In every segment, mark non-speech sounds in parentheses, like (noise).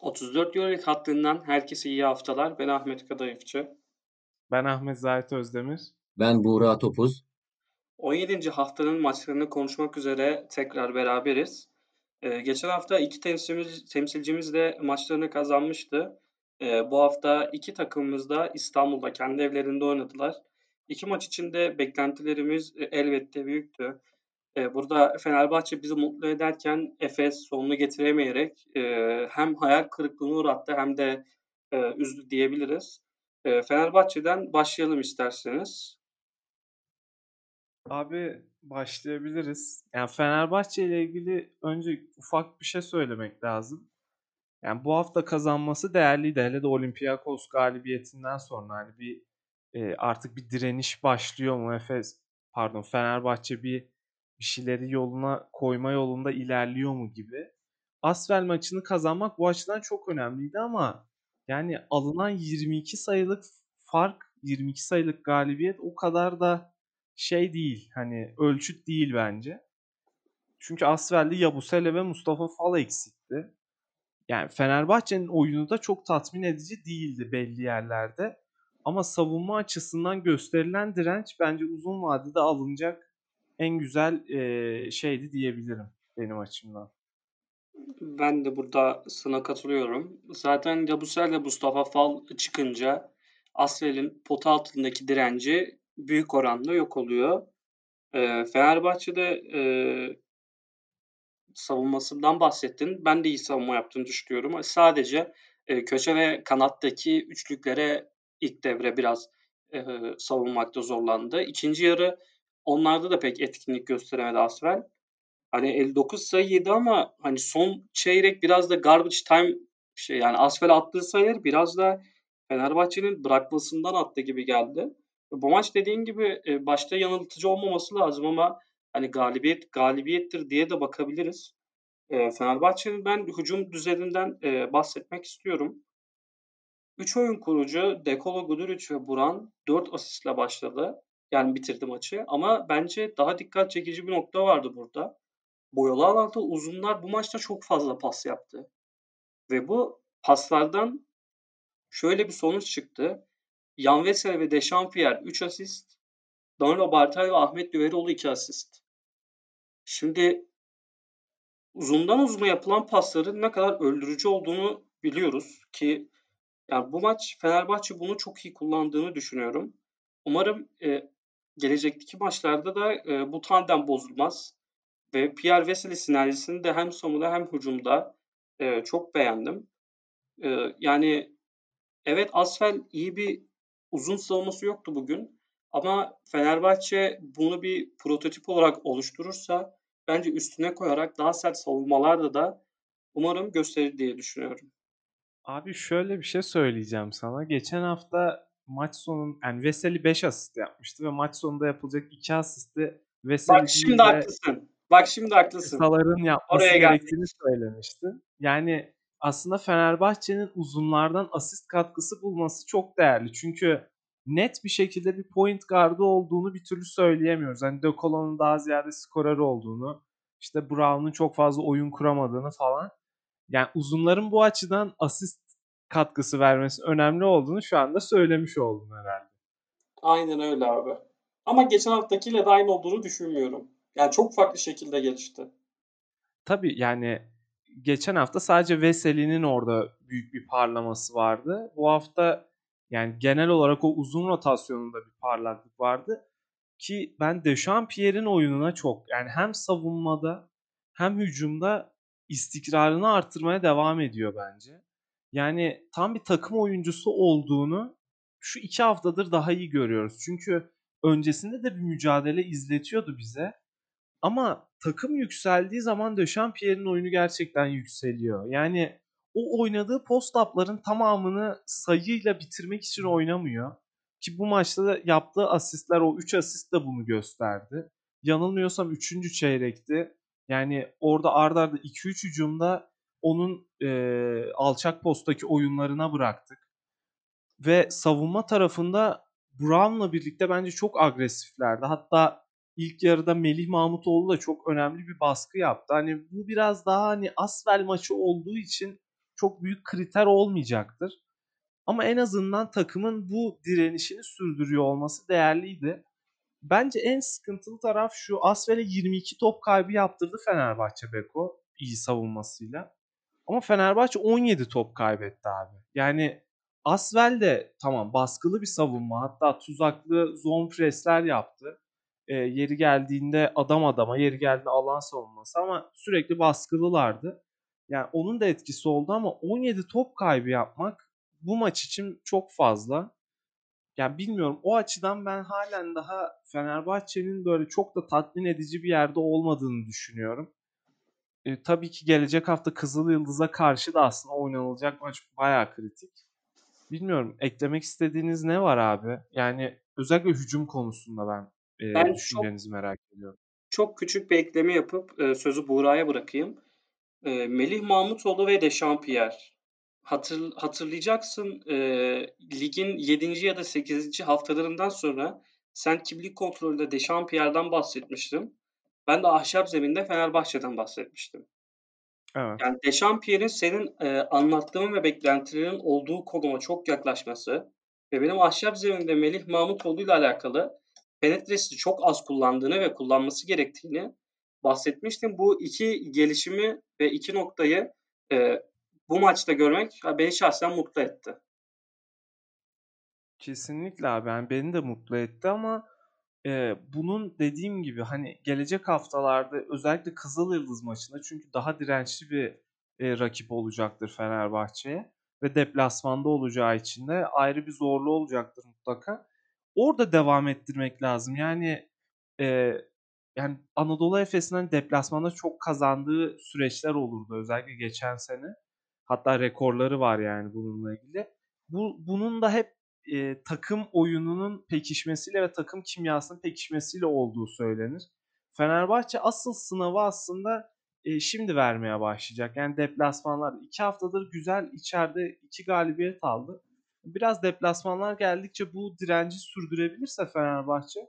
34 Euroleague hattından herkese iyi haftalar. Ben Ahmet Kadayıfçı. Ben Ahmet Zahit Özdemir. Ben Buğra Topuz. 17. haftanın maçlarını konuşmak üzere tekrar beraberiz. Ee, geçen hafta iki temsilcimiz, temsilcimiz de maçlarını kazanmıştı. Ee, bu hafta iki takımımız da İstanbul'da kendi evlerinde oynadılar. İki maç içinde beklentilerimiz e, elbette büyüktü. Ee, burada Fenerbahçe bizi mutlu ederken Efes sonunu getiremeyerek e, hem hayal kırıklığına uğrattı hem de e, üzdü diyebiliriz. E, Fenerbahçe'den başlayalım isterseniz. Abi başlayabiliriz. Yani Fenerbahçe ile ilgili önce ufak bir şey söylemek lazım. Yani bu hafta kazanması değerliydi. Hele de Olympiakos galibiyetinden sonra hani bir e, artık bir direniş başlıyor mu Efes pardon Fenerbahçe bir bir şeyleri yoluna koyma yolunda ilerliyor mu gibi. Asvel maçını kazanmak bu açıdan çok önemliydi ama yani alınan 22 sayılık fark, 22 sayılık galibiyet o kadar da şey değil. Hani ölçüt değil bence. Çünkü Asvel'de Yabusele ve Mustafa Fal eksikti. Yani Fenerbahçe'nin oyunu da çok tatmin edici değildi belli yerlerde. Ama savunma açısından gösterilen direnç bence uzun vadede alınacak en güzel e, şeydi diyebilirim benim açımdan. Ben de burada sana katılıyorum. Zaten Yabusel ile Mustafa Fal çıkınca Asfel'in pot altındaki direnci büyük oranda yok oluyor. E, Fenerbahçe'de e, savunmasından bahsettin. Ben de iyi savunma yaptığını düşünüyorum. Sadece e, köşe ve kanattaki üçlüklere ilk devre biraz e, savunmakta zorlandı. İkinci yarı Onlarda da pek etkinlik gösteremedi Asvel. Hani 59 sayı yedi ama hani son çeyrek biraz da garbage time şey yani Asvel attığı sayılar biraz da Fenerbahçe'nin bırakmasından attı gibi geldi. Bu maç dediğin gibi e, başta yanıltıcı olmaması lazım ama hani galibiyet galibiyettir diye de bakabiliriz. E, Fenerbahçe'nin ben hücum düzeninden e, bahsetmek istiyorum. 3 oyun kurucu Dekolo Guduric ve Buran 4 asistle başladı. Yani bitirdi maçı. Ama bence daha dikkat çekici bir nokta vardı burada. Boyalı alanda uzunlar bu maçta çok fazla pas yaptı. Ve bu paslardan şöyle bir sonuç çıktı. Yan Vesel ve Dechampierre 3 asist. Danilo Bartay ve Ahmet Düveroğlu 2 asist. Şimdi uzundan uzuna yapılan pasların ne kadar öldürücü olduğunu biliyoruz ki yani bu maç Fenerbahçe bunu çok iyi kullandığını düşünüyorum. Umarım e, gelecekteki maçlarda da e, bu tandem bozulmaz. Ve Pierre Vesely sinerjisini de hem savunmada hem hücumda e, çok beğendim. E, yani evet Asfel iyi bir uzun savunması yoktu bugün. Ama Fenerbahçe bunu bir prototip olarak oluşturursa bence üstüne koyarak daha sert savunmalarda da umarım gösterir diye düşünüyorum. Abi şöyle bir şey söyleyeceğim sana. Geçen hafta maç sonun yani Veseli 5 asist yapmıştı ve maç sonunda yapılacak 2 asisti Veseli Bak şimdi haklısın. Bak şimdi haklısın. Salar'ın yapması Oraya gerektiğini geldik. söylemişti. Yani aslında Fenerbahçe'nin uzunlardan asist katkısı bulması çok değerli. Çünkü net bir şekilde bir point gardı olduğunu bir türlü söyleyemiyoruz. Hani De Colo'nun daha ziyade skorer olduğunu, işte Brown'un çok fazla oyun kuramadığını falan. Yani uzunların bu açıdan asist katkısı vermesi önemli olduğunu şu anda söylemiş oldum herhalde. Aynen öyle abi. Ama geçen haftakiyle de aynı olduğunu düşünmüyorum. Yani çok farklı şekilde gelişti. Tabii yani geçen hafta sadece Veseli'nin orada büyük bir parlaması vardı. Bu hafta yani genel olarak o uzun rotasyonunda bir parlaklık vardı. Ki ben Dechampierre'in oyununa çok yani hem savunmada hem hücumda istikrarını artırmaya devam ediyor bence yani tam bir takım oyuncusu olduğunu şu iki haftadır daha iyi görüyoruz. Çünkü öncesinde de bir mücadele izletiyordu bize. Ama takım yükseldiği zaman Döşampierre'in oyunu gerçekten yükseliyor. Yani o oynadığı post-up'ların tamamını sayıyla bitirmek için oynamıyor. Ki bu maçta da yaptığı asistler o 3 asist de bunu gösterdi. Yanılmıyorsam 3. çeyrekti. Yani orada ardarda arda 2-3 hücumda onun e, alçak posttaki oyunlarına bıraktık. Ve savunma tarafında Brown'la birlikte bence çok agresiflerdi. Hatta ilk yarıda Melih Mahmutoğlu da çok önemli bir baskı yaptı. Hani bu biraz daha hani Asvel maçı olduğu için çok büyük kriter olmayacaktır. Ama en azından takımın bu direnişini sürdürüyor olması değerliydi. Bence en sıkıntılı taraf şu. Asvel'e 22 top kaybı yaptırdı Fenerbahçe Beko iyi savunmasıyla. Ama Fenerbahçe 17 top kaybetti abi. Yani Asvel de tamam baskılı bir savunma hatta tuzaklı zone presler yaptı. E, yeri geldiğinde adam adama, yeri geldiğinde alan savunması ama sürekli baskılılardı. Yani onun da etkisi oldu ama 17 top kaybı yapmak bu maç için çok fazla. Yani bilmiyorum o açıdan ben halen daha Fenerbahçe'nin böyle çok da tatmin edici bir yerde olmadığını düşünüyorum. E, tabii ki gelecek hafta Kızıl Yıldız'a karşı da aslında oynanılacak maç bayağı kritik. Bilmiyorum eklemek istediğiniz ne var abi? Yani özellikle hücum konusunda ben, e, ben düşüncenizi çok, merak ediyorum. Çok küçük bir ekleme yapıp e, sözü Buğra'ya bırakayım. E, Melih Mahmutoğlu ve Dechampierre. Hatır, hatırlayacaksın e, ligin 7. ya da 8. haftalarından sonra sen kimlik kontrolünde Dechampierre'den bahsetmiştin. Ben de ahşap zeminde Fenerbahçe'den bahsetmiştim. Evet. Yani Dechampierre'in senin e, anlattığın ve beklentilerin olduğu konuma çok yaklaşması ve benim ahşap zeminde Melih Mahmutoğlu ile alakalı penetresi çok az kullandığını ve kullanması gerektiğini bahsetmiştim. Bu iki gelişimi ve iki noktayı e, bu maçta görmek beni şahsen mutlu etti. Kesinlikle abi. Yani beni de mutlu etti ama e, bunun dediğim gibi hani gelecek haftalarda özellikle Kızıl Yıldız maçında çünkü daha dirençli bir e, rakip olacaktır Fenerbahçe'ye ve deplasmanda olacağı için de ayrı bir zorluğu olacaktır mutlaka. Orada devam ettirmek lazım. Yani e, yani Anadolu Efes'in hani deplasmanda çok kazandığı süreçler olurdu özellikle geçen sene. Hatta rekorları var yani bununla ilgili. Bu bunun da hep e, takım oyununun pekişmesiyle ve takım kimyasının pekişmesiyle olduğu söylenir. Fenerbahçe asıl sınavı aslında e, şimdi vermeye başlayacak. Yani deplasmanlar iki haftadır güzel içeride iki galibiyet aldı. Biraz deplasmanlar geldikçe bu direnci sürdürebilirse Fenerbahçe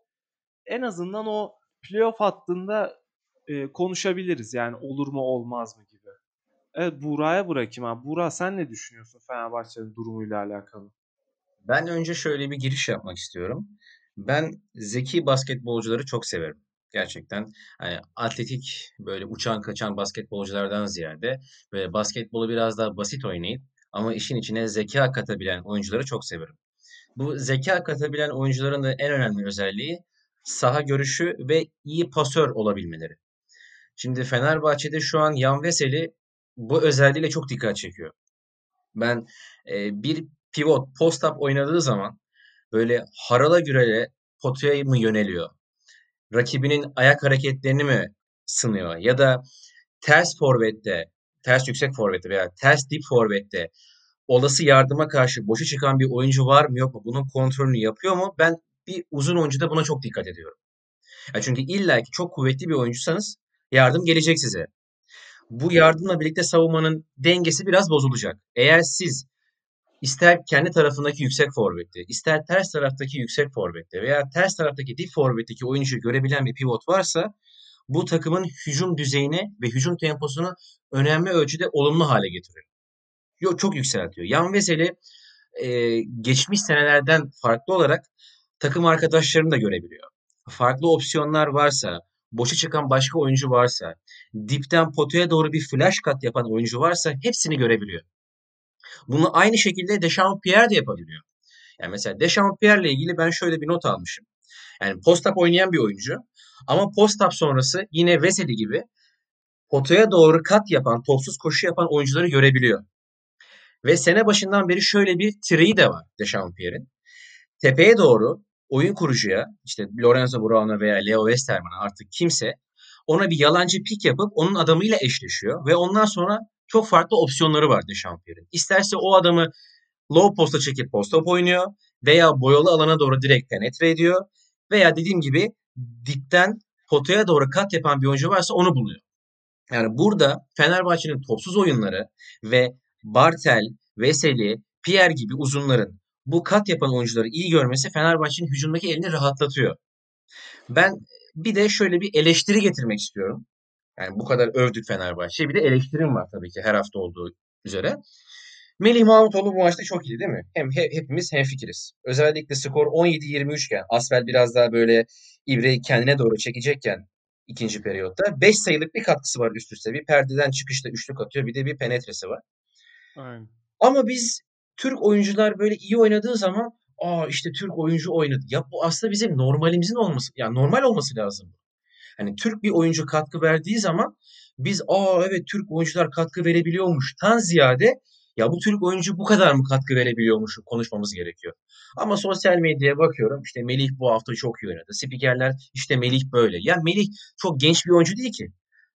en azından o playoff hattında e, konuşabiliriz. Yani olur mu olmaz mı gibi. Evet Buğra'ya bırakayım abi. Buğra sen ne düşünüyorsun Fenerbahçe'nin durumuyla alakalı? Ben önce şöyle bir giriş yapmak istiyorum. Ben zeki basketbolcuları çok severim. Gerçekten hani atletik böyle uçan kaçan basketbolculardan ziyade ve basketbolu biraz daha basit oynayıp ama işin içine zeka katabilen oyuncuları çok severim. Bu zeka katabilen oyuncuların da en önemli özelliği saha görüşü ve iyi pasör olabilmeleri. Şimdi Fenerbahçe'de şu an Yan Veseli bu özelliğiyle çok dikkat çekiyor. Ben e, bir pivot post-up oynadığı zaman böyle harala gürele potaya mı yöneliyor? Rakibinin ayak hareketlerini mi sınıyor? Ya da ters forvette, ters yüksek forvette veya ters dip forvette olası yardıma karşı boşu çıkan bir oyuncu var mı yok mu? Bunun kontrolünü yapıyor mu? Ben bir uzun oyuncuda buna çok dikkat ediyorum. Ya çünkü illa ki çok kuvvetli bir oyuncusanız yardım gelecek size. Bu yardımla birlikte savunmanın dengesi biraz bozulacak. Eğer siz ister kendi tarafındaki yüksek forvette, ister ters taraftaki yüksek forvette veya ters taraftaki dip forvetteki oyuncuyu görebilen bir pivot varsa bu takımın hücum düzeyini ve hücum temposunu önemli ölçüde olumlu hale getiriyor. Yok çok yükseltiyor. Yan Veseli e, geçmiş senelerden farklı olarak takım arkadaşlarını da görebiliyor. Farklı opsiyonlar varsa, boşa çıkan başka oyuncu varsa, dipten potaya doğru bir flash kat yapan oyuncu varsa hepsini görebiliyor. Bunu aynı şekilde Dechampierre de yapabiliyor. Yani mesela Dechampierre ile ilgili ben şöyle bir not almışım. Yani post-up oynayan bir oyuncu ama post-up sonrası yine Veseli gibi potaya doğru kat yapan, topsuz koşu yapan oyuncuları görebiliyor. Ve sene başından beri şöyle bir triği de var Dechampierre'in. Tepeye doğru oyun kurucuya işte Lorenzo Brown'a veya Leo Westerman'a artık kimse ona bir yalancı pik yapıp onun adamıyla eşleşiyor ve ondan sonra çok farklı opsiyonları var Dechampierre'in. İsterse o adamı low posta çekip post up oynuyor veya boyalı alana doğru direkt penetre ediyor veya dediğim gibi dipten potaya doğru kat yapan bir oyuncu varsa onu buluyor. Yani burada Fenerbahçe'nin topsuz oyunları ve Bartel, Veseli, Pierre gibi uzunların bu kat yapan oyuncuları iyi görmesi Fenerbahçe'nin hücumdaki elini rahatlatıyor. Ben bir de şöyle bir eleştiri getirmek istiyorum. Yani bu kadar övdük Fenerbahçe'yi. Bir de eleştirim var tabii ki her hafta olduğu üzere. Melih Mahmutoğlu bu maçta çok iyi değil mi? Hem he, hepimiz hemfikiriz. Özellikle skor 17-23 iken Asfel biraz daha böyle İbre'yi kendine doğru çekecekken ikinci periyotta 5 sayılık bir katkısı var üst üste. Bir perdeden çıkışta üçlük atıyor bir de bir penetresi var. Aynen. Ama biz Türk oyuncular böyle iyi oynadığı zaman aa işte Türk oyuncu oynadı. Ya bu aslında bizim normalimizin olması, yani normal olması lazım. Hani Türk bir oyuncu katkı verdiği zaman biz aa evet Türk oyuncular katkı verebiliyormuş tan ziyade ya bu Türk oyuncu bu kadar mı katkı verebiliyormuş konuşmamız gerekiyor. Ama sosyal medyaya bakıyorum işte Melih bu hafta çok iyi oynadı. Spikerler işte Melih böyle. Ya Melih çok genç bir oyuncu değil ki.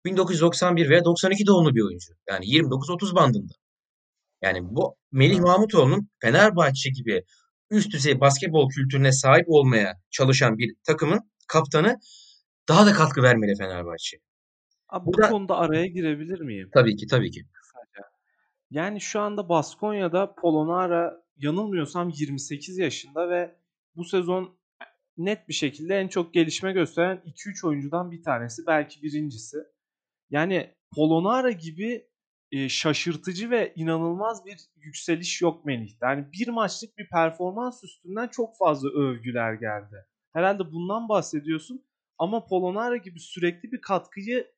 1991 veya 92 doğumlu bir oyuncu. Yani 29-30 bandında. Yani bu Melih Mahmutoğlu'nun Fenerbahçe gibi üst düzey basketbol kültürüne sahip olmaya çalışan bir takımın kaptanı daha da katkı vermeli Fenerbahçe. Abi bu Burada- konuda araya girebilir miyim? Tabii ki tabii ki. Kısaca. Yani şu anda Baskonya'da Polonara yanılmıyorsam 28 yaşında ve bu sezon net bir şekilde en çok gelişme gösteren 2-3 oyuncudan bir tanesi. Belki birincisi. Yani Polonara gibi e, şaşırtıcı ve inanılmaz bir yükseliş yok Melih'te. Yani bir maçlık bir performans üstünden çok fazla övgüler geldi. Herhalde bundan bahsediyorsun. Ama Polonara gibi sürekli bir katkıyı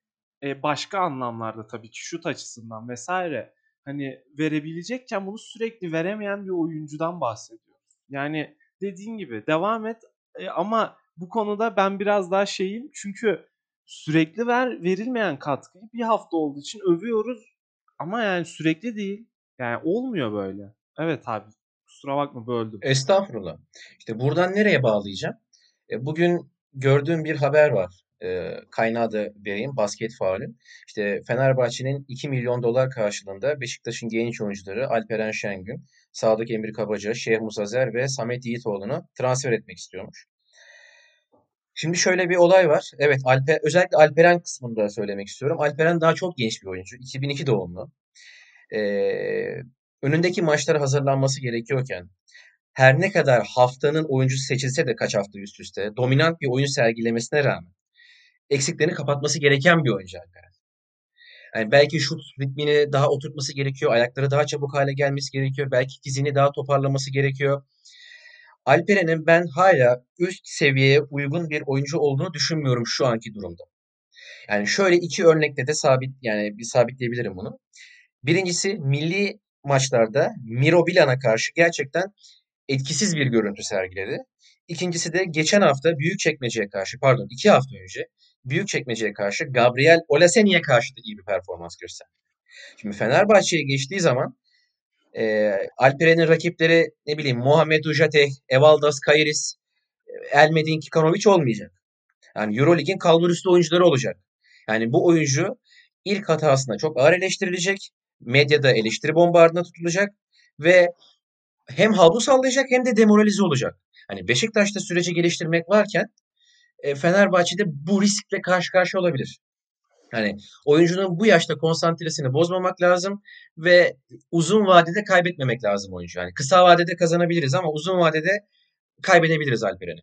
e, başka anlamlarda tabii ki şut açısından vesaire hani verebilecekken bunu sürekli veremeyen bir oyuncudan bahsediyoruz. Yani dediğin gibi devam et e, ama bu konuda ben biraz daha şeyim çünkü sürekli ver verilmeyen katkıyı bir hafta olduğu için övüyoruz ama yani sürekli değil. Yani olmuyor böyle. Evet abi kusura bakma böldüm. Estağfurullah. İşte buradan nereye bağlayacağım? E, bugün gördüğüm bir haber var. E, kaynağı da vereyim. Basket faulün. İşte Fenerbahçe'nin 2 milyon dolar karşılığında Beşiktaş'ın genç oyuncuları Alperen Şengün, Sadık Emir Kabaca, Şeyh Musazer ve Samet Yiğitoğlu'nu transfer etmek istiyormuş. Şimdi şöyle bir olay var. Evet, Alper, özellikle Alperen kısmında söylemek istiyorum. Alperen daha çok genç bir oyuncu. 2002 doğumlu. Ee, önündeki maçlara hazırlanması gerekiyorken her ne kadar haftanın oyuncusu seçilse de kaç hafta üst üste dominant bir oyun sergilemesine rağmen eksiklerini kapatması gereken bir oyuncu Alperen. Yani belki şut ritmini daha oturtması gerekiyor, ayakları daha çabuk hale gelmesi gerekiyor, belki fizini daha toparlaması gerekiyor. Alperen'in ben hala üst seviyeye uygun bir oyuncu olduğunu düşünmüyorum şu anki durumda. Yani şöyle iki örnekte de sabit yani bir sabitleyebilirim bunu. Birincisi milli maçlarda Miro Bilan'a karşı gerçekten etkisiz bir görüntü sergiledi. İkincisi de geçen hafta Büyükçekmece'ye karşı pardon iki hafta önce Büyükçekmece'ye karşı Gabriel Olaseni'ye karşı da iyi bir performans gösterdi. Şimdi Fenerbahçe'ye geçtiği zaman e, Alperen'in rakipleri ne bileyim Muhammed Ujate, Evaldas Kairis, Elmedin Kikanovic olmayacak. Yani Eurolig'in kalburüstü oyuncuları olacak. Yani bu oyuncu ilk hatasında çok ağır eleştirilecek. Medyada eleştiri bombardına tutulacak ve hem havlu sallayacak hem de demoralize olacak. Hani Beşiktaş'ta süreci geliştirmek varken e, Fenerbahçe'de bu riskle karşı karşıya olabilir. Hani oyuncunun bu yaşta konsantresini bozmamak lazım ve uzun vadede kaybetmemek lazım oyuncu. Yani kısa vadede kazanabiliriz ama uzun vadede kaybedebiliriz Alperen'i.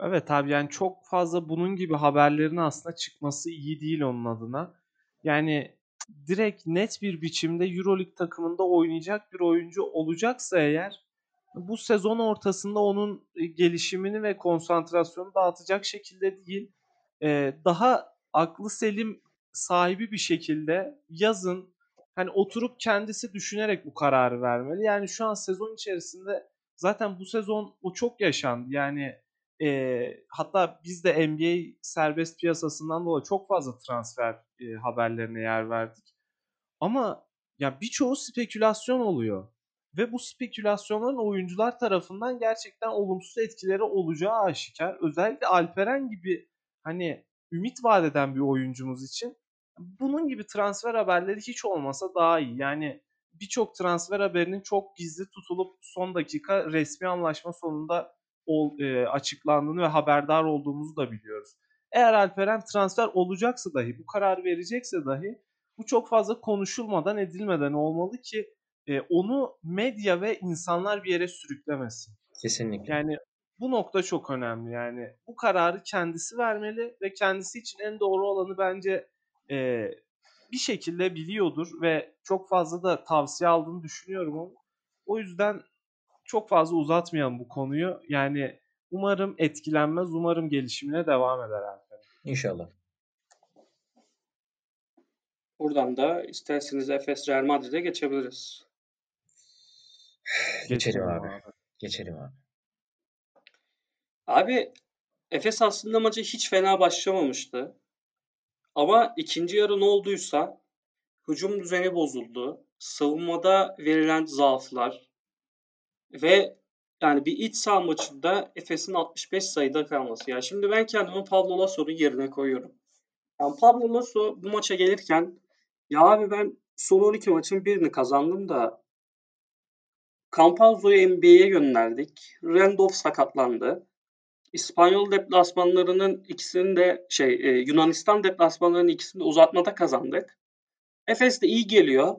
Evet abi yani çok fazla bunun gibi haberlerin aslında çıkması iyi değil onun adına. Yani direkt net bir biçimde Euroleague takımında oynayacak bir oyuncu olacaksa eğer bu sezon ortasında onun e, gelişimini ve konsantrasyonu dağıtacak şekilde değil e, daha aklı selim sahibi bir şekilde yazın hani oturup kendisi düşünerek bu kararı vermeli. Yani şu an sezon içerisinde zaten bu sezon o çok yaşandı. Yani e, hatta biz de NBA serbest piyasasından dolayı çok fazla transfer e, haberlerine yer verdik. Ama ya birçoğu spekülasyon oluyor. Ve bu spekülasyonların oyuncular tarafından gerçekten olumsuz etkileri olacağı aşikar. Özellikle Alperen gibi hani ümit vadeden bir oyuncumuz için bunun gibi transfer haberleri hiç olmasa daha iyi. Yani birçok transfer haberinin çok gizli tutulup son dakika resmi anlaşma sonunda ol, e, açıklandığını ve haberdar olduğumuzu da biliyoruz. Eğer Alperen transfer olacaksa dahi, bu karar verecekse dahi bu çok fazla konuşulmadan edilmeden olmalı ki e, onu medya ve insanlar bir yere sürüklemesin. Kesinlikle. Yani bu nokta çok önemli. Yani bu kararı kendisi vermeli ve kendisi için en doğru olanı bence e, bir şekilde biliyordur ve çok fazla da tavsiye aldığını düşünüyorum onu. O yüzden çok fazla uzatmayalım bu konuyu. Yani umarım etkilenmez, umarım gelişimine devam eder Alper. İnşallah. Buradan da isterseniz Efes Real Madrid'e geçebiliriz. (sighs) Geçelim abi. Geçelim abi. Abi Efes aslında maçı hiç fena başlamamıştı. Ama ikinci yarı ne olduysa hücum düzeni bozuldu. Savunmada verilen zaaflar ve yani bir iç saha maçında Efes'in 65 sayıda kalması. Ya şimdi ben kendimi Pablo Lasso'nun yerine koyuyorum. Yani Pablo Lasso bu maça gelirken ya abi ben son 12 maçın birini kazandım da Campazzo'yu NBA'ye gönderdik. Randolph sakatlandı. İspanyol deplasmanlarının ikisini de şey e, Yunanistan deplasmanlarının ikisini de uzatmada kazandık. Efes de iyi geliyor.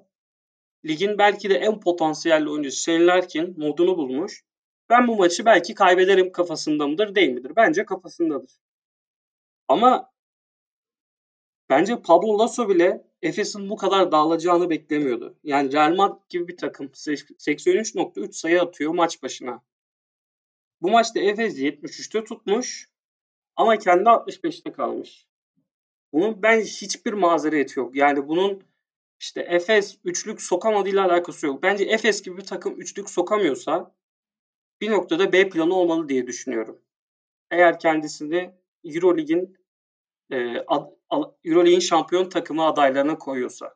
Ligin belki de en potansiyelli oyuncusu Shane modunu bulmuş. Ben bu maçı belki kaybederim kafasında mıdır değil midir? Bence kafasındadır. Ama bence Pablo Lasso bile Efes'in bu kadar dağılacağını beklemiyordu. Yani Real Madrid gibi bir takım 83.3 sayı atıyor maç başına. Bu maçta Efes 73'te tutmuş ama kendi 65'te kalmış. Bunun ben hiçbir mazereti yok. Yani bunun işte Efes üçlük sokamadığıyla alakası yok. Bence Efes gibi bir takım üçlük sokamıyorsa bir noktada B planı olmalı diye düşünüyorum. Eğer kendisini Eurolig'in e, Euroleague'in şampiyon takımı adaylarına koyuyorsa.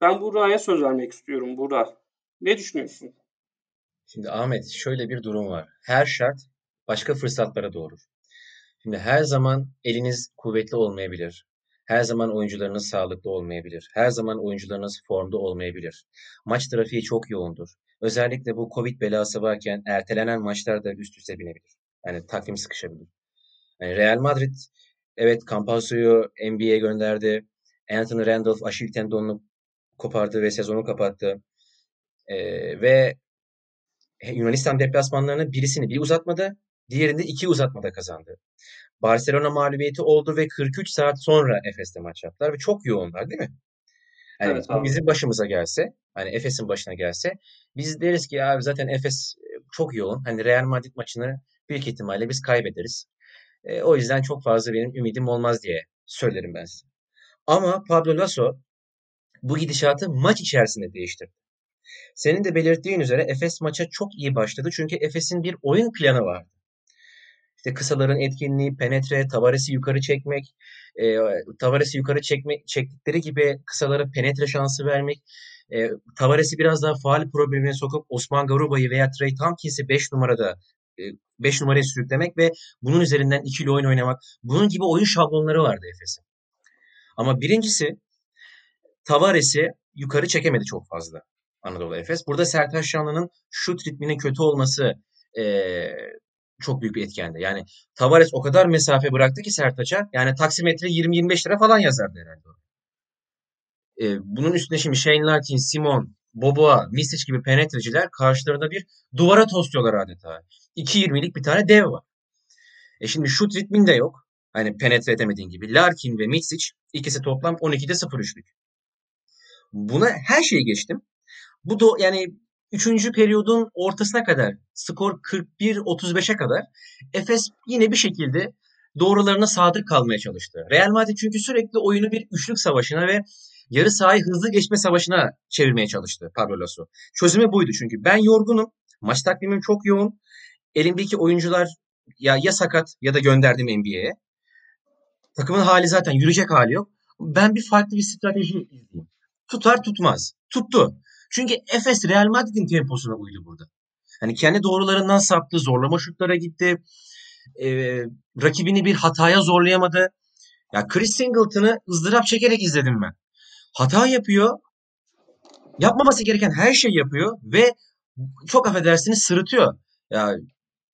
Ben Burak'a söz vermek istiyorum Burak. Ne düşünüyorsun? Şimdi Ahmet şöyle bir durum var. Her şart başka fırsatlara doğurur. Şimdi her zaman eliniz kuvvetli olmayabilir. Her zaman oyuncularınız sağlıklı olmayabilir. Her zaman oyuncularınız formda olmayabilir. Maç trafiği çok yoğundur. Özellikle bu Covid belası varken ertelenen maçlar da üst üste binebilir. Yani takvim sıkışabilir. Yani Real Madrid evet Campazzo'yu NBA'ye gönderdi. Anthony Randolph Aşil tendonunu kopardı ve sezonu kapattı. Ee, ve Yunanistan deplasmanlarının birisini bir uzatmada, diğerinde iki uzatmada kazandı. Barcelona mağlubiyeti oldu ve 43 saat sonra Efes'te maç yaptılar ve çok yoğunlar değil mi? Yani evet, bizim başımıza gelse, hani Efes'in başına gelse biz deriz ki abi zaten Efes e, çok yoğun. Hani Real Madrid maçını büyük ihtimalle biz kaybederiz. E, o yüzden çok fazla benim ümidim olmaz diye söylerim ben size. Ama Pablo Lasso bu gidişatı maç içerisinde değiştirdi. Senin de belirttiğin üzere Efes maça çok iyi başladı. Çünkü Efes'in bir oyun planı vardı. İşte kısaların etkinliği, penetre, Tavares'i yukarı çekmek, e, Tavares'i yukarı çekmek, çektikleri gibi kısalara penetre şansı vermek, e, Tavares'i biraz daha faal problemine sokup Osman Garuba'yı veya Trey Tompkins'i 5 numarada 5 e, numaraya sürüklemek ve bunun üzerinden ikili oyun oynamak. Bunun gibi oyun şablonları vardı Efes'in. Ama birincisi Tavares'i yukarı çekemedi çok fazla. Anadolu Efes. Burada Sertaç Şanlı'nın şut ritminin kötü olması e, çok büyük bir etkendi. Yani Tavares o kadar mesafe bıraktı ki Sertaç'a yani taksimetre 20-25 lira falan yazardı herhalde. E, bunun üstüne şimdi Shane Larkin, Simon, Boboa, Misic gibi penetreciler karşılarında bir duvara tosluyorlar adeta. 2.20'lik bir tane dev var. E şimdi şut ritmin de yok. Hani penetre edemediğin gibi. Larkin ve Misic ikisi toplam 12'de 0 üçlük. Buna her şeyi geçtim. Bu da yani 3. periyodun ortasına kadar skor 41-35'e kadar Efes yine bir şekilde doğrularına sadık kalmaya çalıştı. Real Madrid çünkü sürekli oyunu bir üçlük savaşına ve yarı sahayı hızlı geçme savaşına çevirmeye çalıştı Pablo Lasso. Çözümü buydu çünkü ben yorgunum. Maç takvimim çok yoğun. Elimdeki oyuncular ya ya sakat ya da gönderdim NBA'ye. Takımın hali zaten yürüyecek hali yok. Ben bir farklı bir strateji izleyeyim. Tutar tutmaz. Tuttu. Çünkü Efes Real Madrid'in temposuna uydu burada. Hani kendi doğrularından saptı, zorlama şutlara gitti. Ee, rakibini bir hataya zorlayamadı. Ya Chris Singleton'ı ızdırap çekerek izledim ben. Hata yapıyor. Yapmaması gereken her şey yapıyor ve çok affedersiniz sırıtıyor. Ya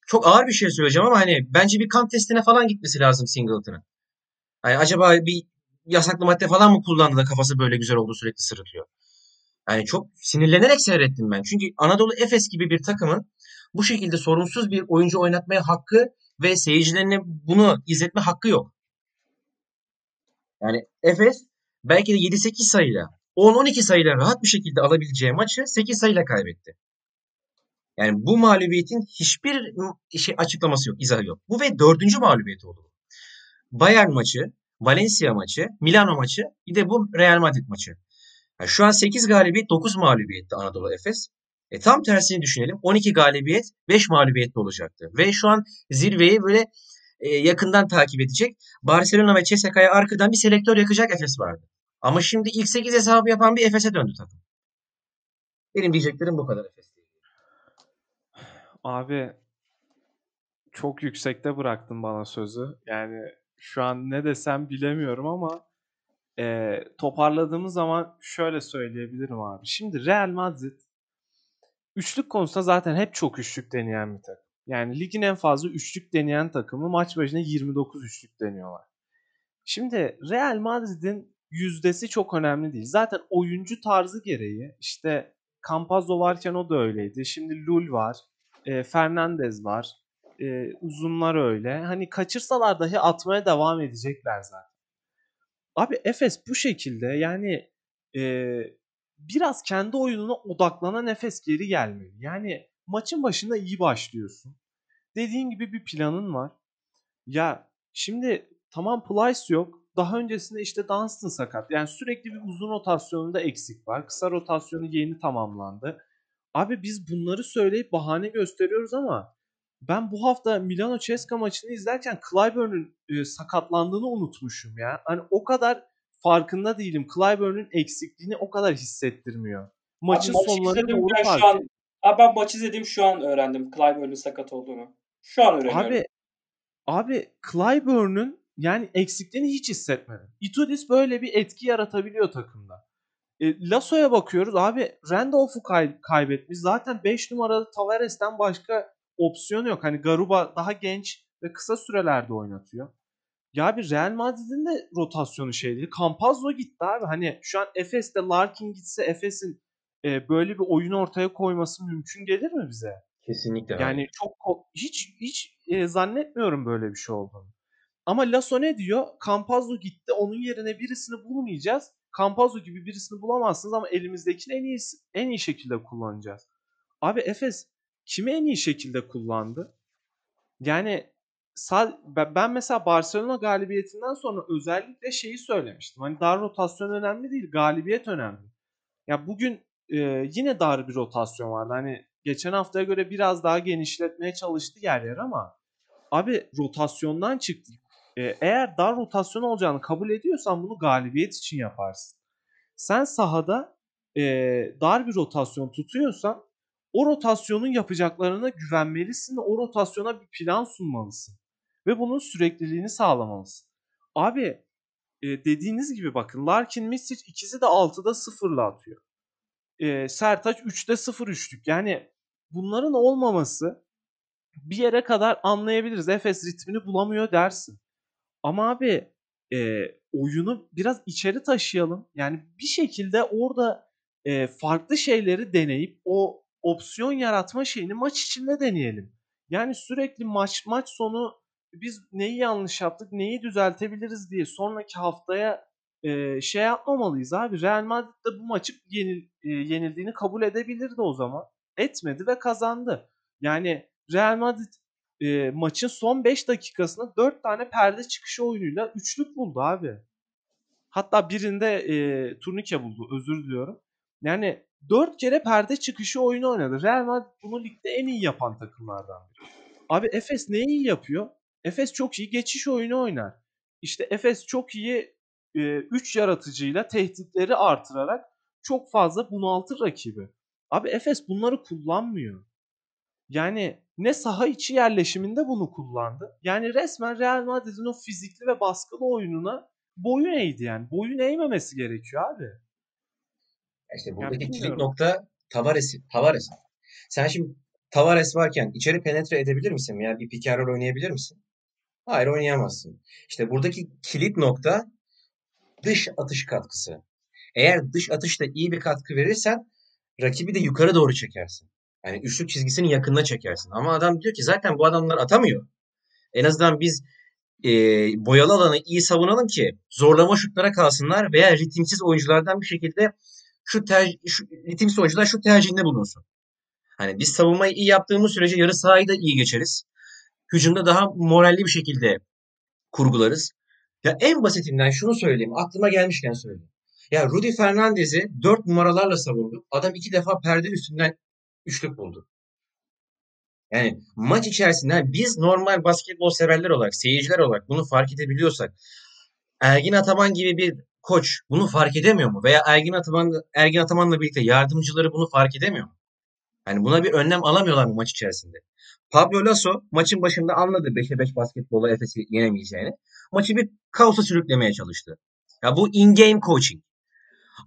çok ağır bir şey söyleyeceğim ama hani bence bir kan testine falan gitmesi lazım Singleton'ın. Hani acaba bir yasaklı madde falan mı kullandı da kafası böyle güzel oldu sürekli sırıtıyor. Yani çok sinirlenerek seyrettim ben. Çünkü Anadolu Efes gibi bir takımın bu şekilde sorunsuz bir oyuncu oynatmaya hakkı ve seyircilerine bunu izletme hakkı yok. Yani Efes belki de 7-8 sayıyla 10-12 sayıyla rahat bir şekilde alabileceği maçı 8 sayıyla kaybetti. Yani bu mağlubiyetin hiçbir şey açıklaması yok, izahı yok. Bu ve dördüncü mağlubiyeti oldu. Bayern maçı, Valencia maçı, Milano maçı, bir de bu Real Madrid maçı. Yani şu an 8 galibiyet, 9 mağlubiyetti Anadolu Efes. E tam tersini düşünelim. 12 galibiyet, 5 mağlubiyetli olacaktı. Ve şu an zirveyi böyle e, yakından takip edecek. Barcelona ve CSK'ya arkadan bir selektör yakacak Efes vardı. Ama şimdi ilk 8 hesabı yapan bir Efes'e döndü takım. Benim diyeceklerim bu kadar Efes. Abi çok yüksekte bıraktın bana sözü. Yani şu an ne desem bilemiyorum ama e, toparladığımız zaman şöyle söyleyebilirim abi. Şimdi Real Madrid üçlük konusunda zaten hep çok üçlük deneyen bir takım. Yani ligin en fazla üçlük deneyen takımı maç başına 29 üçlük deniyorlar. Şimdi Real Madrid'in yüzdesi çok önemli değil. Zaten oyuncu tarzı gereği işte Campazzo varken o da öyleydi. Şimdi Lul var. E, Fernandez var. E, uzunlar öyle. Hani kaçırsalar dahi atmaya devam edecekler zaten. Abi Efes bu şekilde yani e, biraz kendi oyununa odaklanan Efes geri gelmeli. Yani maçın başında iyi başlıyorsun. Dediğin gibi bir planın var. Ya şimdi tamam Plyce yok. Daha öncesinde işte Dunstan sakat. Yani sürekli bir uzun rotasyonunda eksik var. Kısa rotasyonu yeni tamamlandı. Abi biz bunları söyleyip bahane gösteriyoruz ama ben bu hafta Milano Ceska maçını izlerken Clyburn'un e, sakatlandığını unutmuşum ya. Hani o kadar farkında değilim. Clyburn'un eksikliğini o kadar hissettirmiyor. Maçın abi, sonları doğru fark. Şu an, abi ben maç izlediğim şu an öğrendim Clyburn'un sakat olduğunu. Şu an öğreniyorum. Abi abi Clyburn'un yani eksikliğini hiç hissetmedim. Itudis böyle bir etki yaratabiliyor takımda. E, Lasso'ya bakıyoruz abi Randolph'u kay- kaybetmiş. Zaten 5 numaralı Tavares'ten başka opsiyon yok. Hani Garuba daha genç ve kısa sürelerde oynatıyor. Ya bir Real Madrid'in de rotasyonu şey değil. Campazzo gitti abi. Hani şu an Efes'te Larkin gitse Efes'in e, böyle bir oyun ortaya koyması mümkün gelir mi bize? Kesinlikle. Yani abi. çok hiç hiç e, zannetmiyorum böyle bir şey olduğunu. Ama Lasso ne diyor? Campazzo gitti. Onun yerine birisini bulmayacağız. Campazzo gibi birisini bulamazsınız ama elimizdekini en iyi en iyi şekilde kullanacağız. Abi Efes kimi en iyi şekilde kullandı? Yani ben mesela Barcelona galibiyetinden sonra özellikle şeyi söylemiştim. Hani dar rotasyon önemli değil, galibiyet önemli. Ya bugün e, yine dar bir rotasyon vardı. Hani geçen haftaya göre biraz daha genişletmeye çalıştı yer yer ama abi rotasyondan çıktı. E, eğer dar rotasyon olacağını kabul ediyorsan bunu galibiyet için yaparsın. Sen sahada e, dar bir rotasyon tutuyorsan o rotasyonun yapacaklarına güvenmelisin ve o rotasyona bir plan sunmalısın. Ve bunun sürekliliğini sağlamalısın. Abi e, dediğiniz gibi bakın Larkin Misic ikisi de 6'da 0'la atıyor. E, Sertaç 3'te 0 üçlük. Yani bunların olmaması bir yere kadar anlayabiliriz. Efes ritmini bulamıyor dersin. Ama abi e, oyunu biraz içeri taşıyalım. Yani bir şekilde orada e, farklı şeyleri deneyip o opsiyon yaratma şeyini maç içinde deneyelim. Yani sürekli maç maç sonu biz neyi yanlış yaptık, neyi düzeltebiliriz diye sonraki haftaya e, şey yapmamalıyız abi. Real Madrid de bu maçı yenil, e, yenildiğini kabul edebilirdi o zaman. Etmedi ve kazandı. Yani Real Madrid e, maçın son 5 dakikasında 4 tane perde çıkışı oyunuyla üçlük buldu abi. Hatta birinde e, turnike buldu özür diliyorum. Yani 4 kere perde çıkışı oyunu oynadı. Real Madrid bunu ligde en iyi yapan takımlardan biri. Abi Efes ne iyi yapıyor? Efes çok iyi geçiş oyunu oynar. İşte Efes çok iyi 3 e, yaratıcıyla tehditleri artırarak çok fazla bunaltır rakibi. Abi Efes bunları kullanmıyor. Yani ne saha içi yerleşiminde bunu kullandı. Yani resmen Real Madrid'in o fizikli ve baskılı oyununa boyun eğdi yani. Boyun eğmemesi gerekiyor abi. İşte buradaki yani kilit nokta Tavares. Tavares. Sen şimdi Tavares varken içeri penetre edebilir misin? Yani bir pick oynayabilir misin? Hayır oynayamazsın. İşte buradaki kilit nokta dış atış katkısı. Eğer dış atışta iyi bir katkı verirsen rakibi de yukarı doğru çekersin. Yani üçlük çizgisinin yakınına çekersin. Ama adam diyor ki zaten bu adamlar atamıyor. En azından biz e, boyalı alanı iyi savunalım ki zorlama şutlara kalsınlar veya ritimsiz oyunculardan bir şekilde şu, ter, şu ritimsiz oyuncular şu tercihinde bulunsun. Hani biz savunmayı iyi yaptığımız sürece yarı sahayı da iyi geçeriz. Hücumda daha moralli bir şekilde kurgularız. Ya en basitinden şunu söyleyeyim. Aklıma gelmişken söyleyeyim. Ya Rudy Fernandez'i dört numaralarla savundu. Adam iki defa perde üstünden üçlük buldu. Yani maç içerisinde biz normal basketbol severler olarak, seyirciler olarak bunu fark edebiliyorsak Ergin Ataman gibi bir koç bunu fark edemiyor mu? Veya Ergin Ataman Ergin Ataman'la birlikte yardımcıları bunu fark edemiyor mu? Yani buna bir önlem alamıyorlar mı maç içerisinde? Pablo Lasso maçın başında anladı 5'e 5 basketbolla Efes'i yenemeyeceğini. Maçı bir kaosa sürüklemeye çalıştı. Ya bu in-game coaching.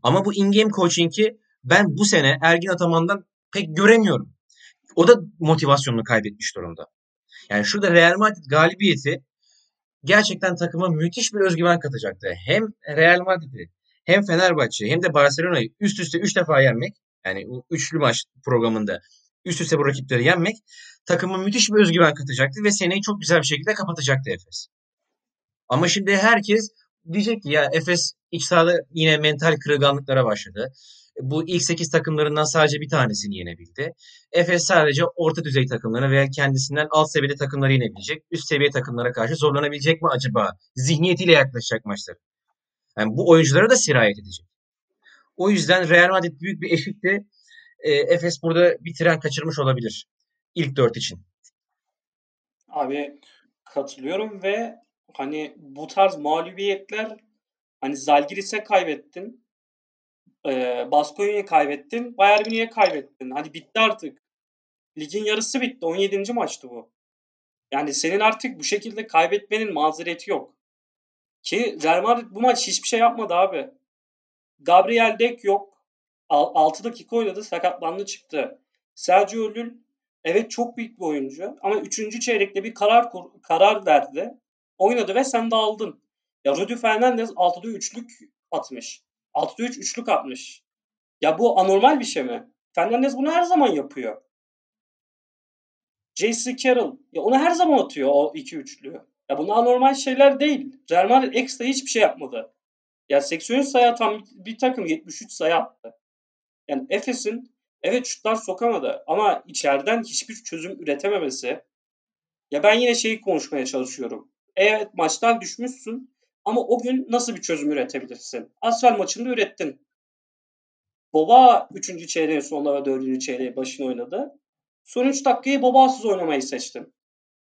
Ama bu in-game coaching'i ben bu sene Ergin Ataman'dan pek göremiyorum. O da motivasyonunu kaybetmiş durumda. Yani şurada Real Madrid galibiyeti gerçekten takıma müthiş bir özgüven katacaktı. Hem Real Madrid'i hem Fenerbahçe hem de Barcelona'yı üst üste 3 defa yenmek yani üçlü maç programında üst üste bu rakipleri yenmek takıma müthiş bir özgüven katacaktı ve seneyi çok güzel bir şekilde kapatacaktı Efes. Ama şimdi herkes diyecek ki ya Efes iç sahada yine mental kırılganlıklara başladı. Bu ilk 8 takımlarından sadece bir tanesini yenebildi. Efes sadece orta düzey takımlarına veya kendisinden alt seviyede takımları yenebilecek. Üst seviye takımlara karşı zorlanabilecek mi acaba? Zihniyetiyle yaklaşacak maçlar. Yani bu oyunculara da sirayet edecek. O yüzden Real Madrid büyük bir eşikti. E, Efes burada bir tren kaçırmış olabilir. İlk dört için. Abi katılıyorum ve hani bu tarz mağlubiyetler hani Zalgiris'e kaybettin. E, Baskonya'ya kaybettin. Bayern Münih'e kaybettin. Hani bitti artık. Ligin yarısı bitti. 17. maçtı bu. Yani senin artık bu şekilde kaybetmenin mazereti yok. Ki Real Madrid bu maç hiçbir şey yapmadı abi. Gabriel Dek yok. 6 dakika oynadı sakatlandı çıktı. Sergio Llull evet çok büyük bir oyuncu ama 3. çeyrekte bir karar karar verdi. Oynadı ve sen de aldın. Ya Rudy Fernandez 6'da 3'lük atmış. 6'da 3 üçlük atmış. Ya bu anormal bir şey mi? Fernandez bunu her zaman yapıyor. J.C. Carroll ya onu her zaman atıyor o iki üçlüyü. Ya bunlar anormal şeyler değil. Real Madrid ekstra hiçbir şey yapmadı. Ya 83 sayı atan bir takım 73 sayı attı. Yani Efes'in evet şutlar sokamadı ama içeriden hiçbir çözüm üretememesi. Ya ben yine şeyi konuşmaya çalışıyorum. Evet maçtan düşmüşsün ama o gün nasıl bir çözüm üretebilirsin? Asfal maçında ürettin. Boba 3. çeyreğin sonunda ve 4. çeyreği başını oynadı. Son 3 dakikayı Boba'sız oynamayı seçtin.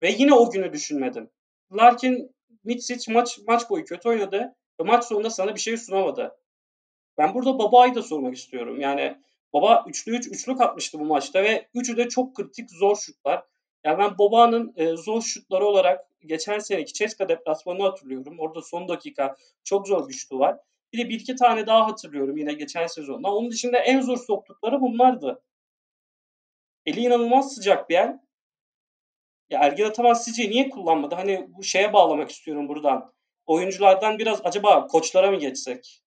Ve yine o günü düşünmedin. Larkin Mitsic maç, maç boyu kötü oynadı. Ve maç sonunda sana bir şey sunamadı. Ben burada Baba'yı da sormak istiyorum. Yani Baba 3'lü 3 üçlük atmıştı bu maçta ve üçü de çok kritik zor şutlar. Yani ben Boba'nın e, zor şutları olarak geçen seneki Ceska deplasmanını hatırlıyorum. Orada son dakika çok zor şutu var. Bir de bir iki tane daha hatırlıyorum yine geçen sezonda. Onun dışında en zor soktukları bunlardı. Eli inanılmaz sıcak bir el. Ya Ergin Ataman sizce niye kullanmadı? Hani bu şeye bağlamak istiyorum buradan oyunculardan biraz acaba koçlara mı geçsek?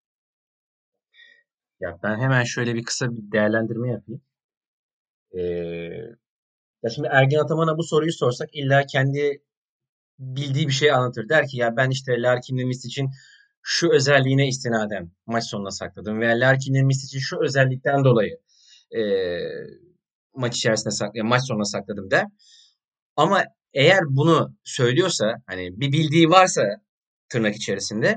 Ya ben hemen şöyle bir kısa bir değerlendirme yapayım. Ee, ya şimdi Ergin Ataman'a bu soruyu sorsak illa kendi bildiği bir şey anlatır. Der ki ya ben işte Larkin'le Mist için şu özelliğine istinaden maç sonuna sakladım veya Larkin'le Mist için şu özellikten dolayı e, maç içerisinde sakladım, maç sonuna sakladım der. Ama eğer bunu söylüyorsa hani bir bildiği varsa tırnak içerisinde.